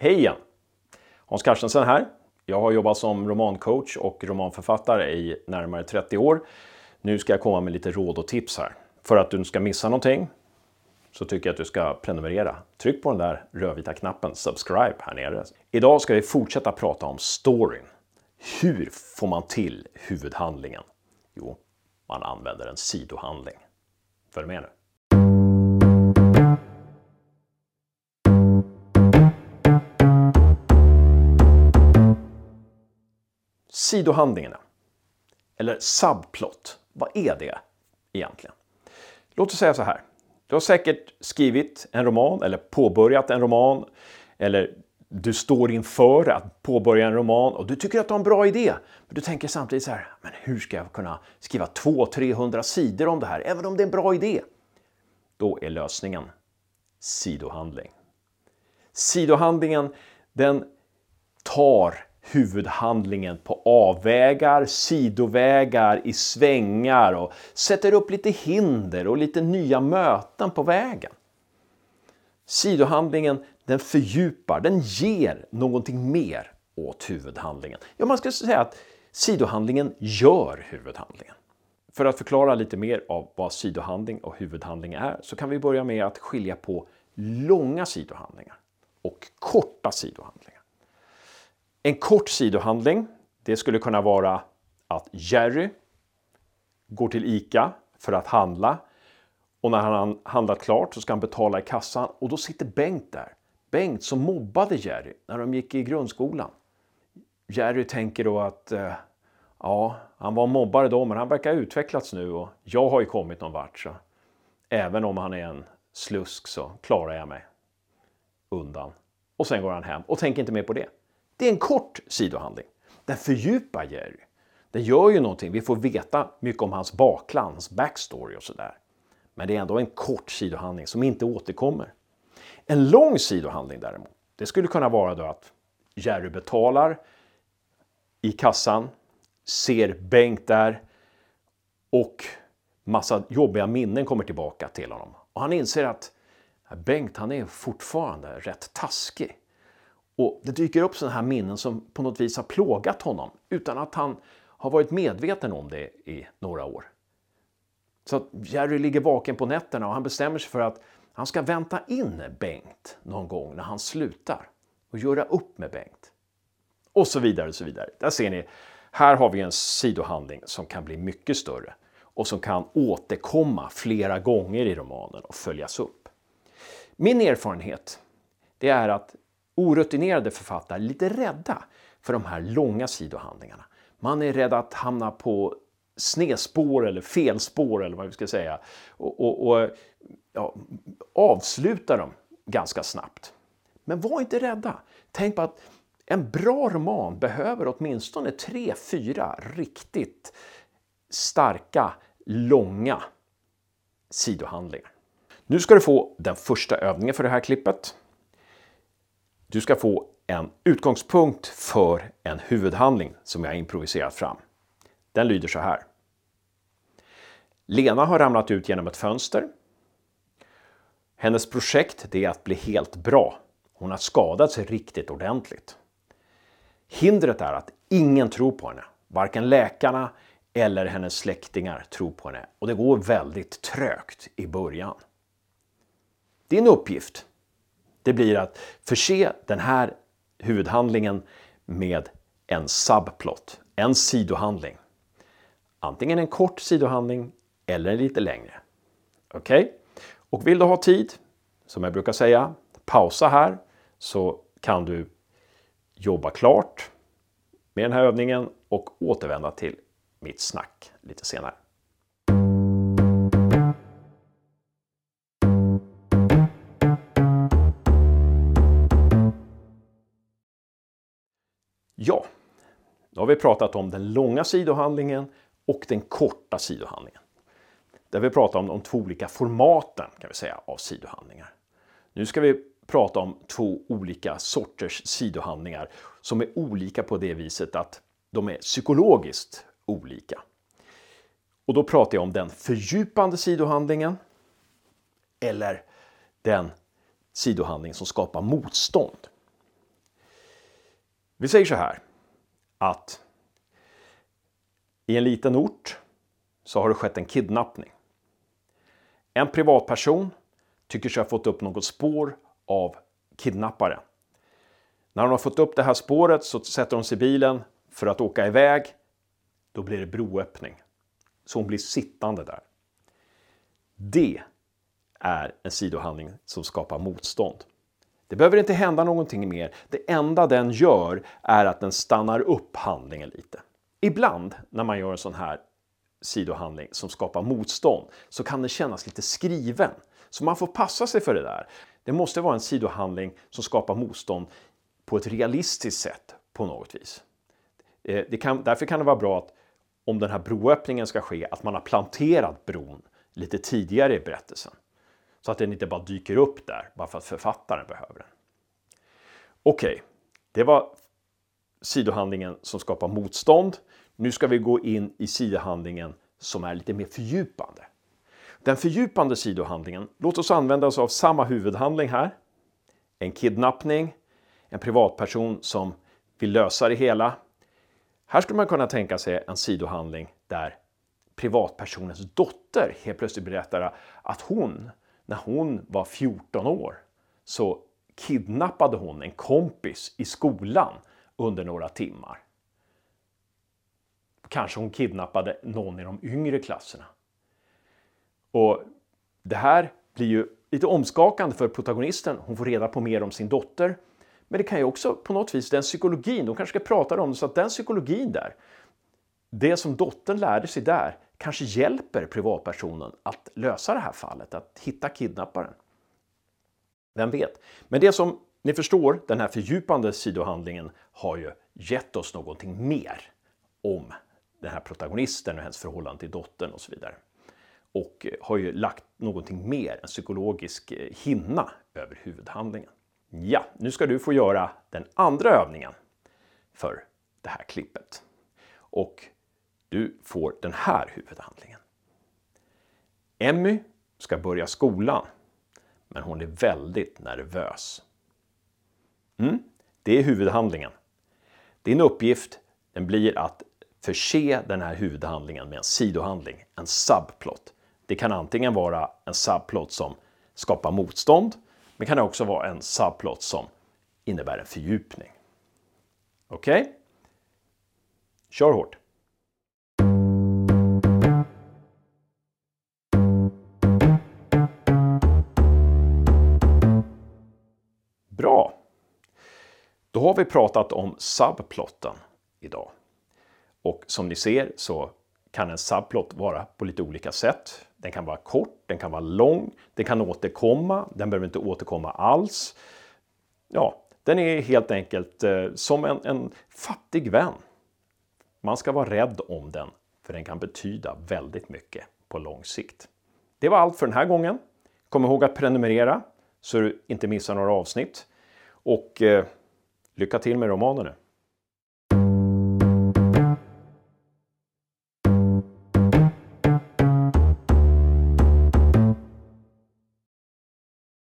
Hej igen! Hans Carstensen här. Jag har jobbat som romancoach och romanförfattare i närmare 30 år. Nu ska jag komma med lite råd och tips här. För att du inte ska missa någonting så tycker jag att du ska prenumerera. Tryck på den där rödvita knappen subscribe här nere. Idag ska vi fortsätta prata om storyn. Hur får man till huvudhandlingen? Jo, man använder en sidohandling. Följ med nu. Sidohandlingarna, eller subplot, vad är det egentligen? Låt oss säga så här. Du har säkert skrivit en roman eller påbörjat en roman eller du står inför att påbörja en roman och du tycker att du har en bra idé. Men du tänker samtidigt så här, men hur ska jag kunna skriva 200-300 sidor om det här, även om det är en bra idé? Då är lösningen sidohandling. Sidohandlingen, den tar huvudhandlingen på avvägar, sidovägar, i svängar och sätter upp lite hinder och lite nya möten på vägen. Sidohandlingen den fördjupar, den ger någonting mer åt huvudhandlingen. Ja, man skulle säga att sidohandlingen gör huvudhandlingen. För att förklara lite mer av vad sidohandling och huvudhandling är så kan vi börja med att skilja på långa sidohandlingar och korta sidohandlingar. En kort sidohandling, det skulle kunna vara att Jerry går till ICA för att handla och när han har handlat klart så ska han betala i kassan och då sitter Bengt där. Bengt som mobbade Jerry när de gick i grundskolan. Jerry tänker då att eh, ja, han var mobbare då men han verkar ha utvecklats nu och jag har ju kommit någon vart så även om han är en slusk så klarar jag mig undan. Och sen går han hem och tänker inte mer på det. Det är en kort sidohandling. Den fördjupar Jerry. Den gör ju någonting. Vi får veta mycket om hans bakland, hans backstory och sådär. Men det är ändå en kort sidohandling som inte återkommer. En lång sidohandling däremot, det skulle kunna vara då att Jerry betalar i kassan, ser Bengt där och massa jobbiga minnen kommer tillbaka till honom. Och han inser att Bengt han är fortfarande rätt taskig. Och det dyker upp sådana här minnen som på något vis har plågat honom utan att han har varit medveten om det i några år. Så att Jerry ligger vaken på nätterna och han bestämmer sig för att han ska vänta in Bengt någon gång när han slutar och göra upp med Bengt. Och så vidare och så vidare. Där ser ni, här har vi en sidohandling som kan bli mycket större och som kan återkomma flera gånger i romanen och följas upp. Min erfarenhet det är att orutinerade författare lite rädda för de här långa sidohandlingarna. Man är rädd att hamna på snedspår eller felspår eller vad vi ska säga och, och, och ja, avsluta dem ganska snabbt. Men var inte rädda. Tänk på att en bra roman behöver åtminstone tre, fyra riktigt starka, långa sidohandlingar. Nu ska du få den första övningen för det här klippet. Du ska få en utgångspunkt för en huvudhandling som jag improviserat fram. Den lyder så här. Lena har ramlat ut genom ett fönster. Hennes projekt är att bli helt bra. Hon har skadat sig riktigt ordentligt. Hindret är att ingen tror på henne. Varken läkarna eller hennes släktingar tror på henne och det går väldigt trögt i början. Din uppgift det blir att förse den här huvudhandlingen med en subplot, en sidohandling. Antingen en kort sidohandling eller en lite längre. Okej? Okay? Och vill du ha tid, som jag brukar säga, pausa här så kan du jobba klart med den här övningen och återvända till mitt snack lite senare. Vi pratat om den långa sidohandlingen och den korta sidohandlingen. Där vi pratar om de två olika formaten kan vi säga av sidohandlingar. Nu ska vi prata om två olika sorters sidohandlingar som är olika på det viset att de är psykologiskt olika. Och då pratar jag om den fördjupande sidohandlingen eller den sidohandling som skapar motstånd. Vi säger så här att i en liten ort så har det skett en kidnappning. En privatperson tycker sig ha fått upp något spår av kidnapparen. När hon har fått upp det här spåret så sätter hon sig i bilen för att åka iväg. Då blir det broöppning. Så hon blir sittande där. Det är en sidohandling som skapar motstånd. Det behöver inte hända någonting mer. Det enda den gör är att den stannar upp handlingen lite. Ibland när man gör en sån här sidohandling som skapar motstånd så kan den kännas lite skriven. Så man får passa sig för det där. Det måste vara en sidohandling som skapar motstånd på ett realistiskt sätt på något vis. Eh, det kan, därför kan det vara bra att om den här broöppningen ska ske, att man har planterat bron lite tidigare i berättelsen. Så att den inte bara dyker upp där, bara för att författaren behöver den. Okej, okay, det var sidohandlingen som skapar motstånd. Nu ska vi gå in i sidohandlingen som är lite mer fördjupande. Den fördjupande sidohandlingen, låt oss använda oss av samma huvudhandling här. En kidnappning, en privatperson som vill lösa det hela. Här skulle man kunna tänka sig en sidohandling där privatpersonens dotter helt plötsligt berättar att hon, när hon var 14 år, så kidnappade hon en kompis i skolan under några timmar. Kanske hon kidnappade någon i de yngre klasserna. Och det här blir ju lite omskakande för protagonisten. Hon får reda på mer om sin dotter. Men det kan ju också på något vis, den psykologin, de kanske ska prata om det, så att den psykologin där, det som dottern lärde sig där, kanske hjälper privatpersonen att lösa det här fallet, att hitta kidnapparen. Vem vet? Men det som ni förstår, den här fördjupande sidohandlingen har ju gett oss någonting mer om den här protagonisten och hennes förhållande till dottern och så vidare. Och eh, har ju lagt någonting mer, en psykologisk eh, hinna över huvudhandlingen. Ja, nu ska du få göra den andra övningen för det här klippet. Och du får den här huvudhandlingen. Emmy ska börja skolan, men hon är väldigt nervös. Mm, det är huvudhandlingen. Din uppgift den blir att förse den här huvudhandlingen med en sidohandling, en subplot. Det kan antingen vara en subplot som skapar motstånd, men kan också vara en subplot som innebär en fördjupning. Okej? Okay? Kör hårt! Då har vi pratat om subplotten idag. Och som ni ser så kan en subplot vara på lite olika sätt. Den kan vara kort, den kan vara lång, den kan återkomma, den behöver inte återkomma alls. Ja, den är helt enkelt eh, som en, en fattig vän. Man ska vara rädd om den, för den kan betyda väldigt mycket på lång sikt. Det var allt för den här gången. Kom ihåg att prenumerera så du inte missar några avsnitt. Och eh, lycka till med romanen nu!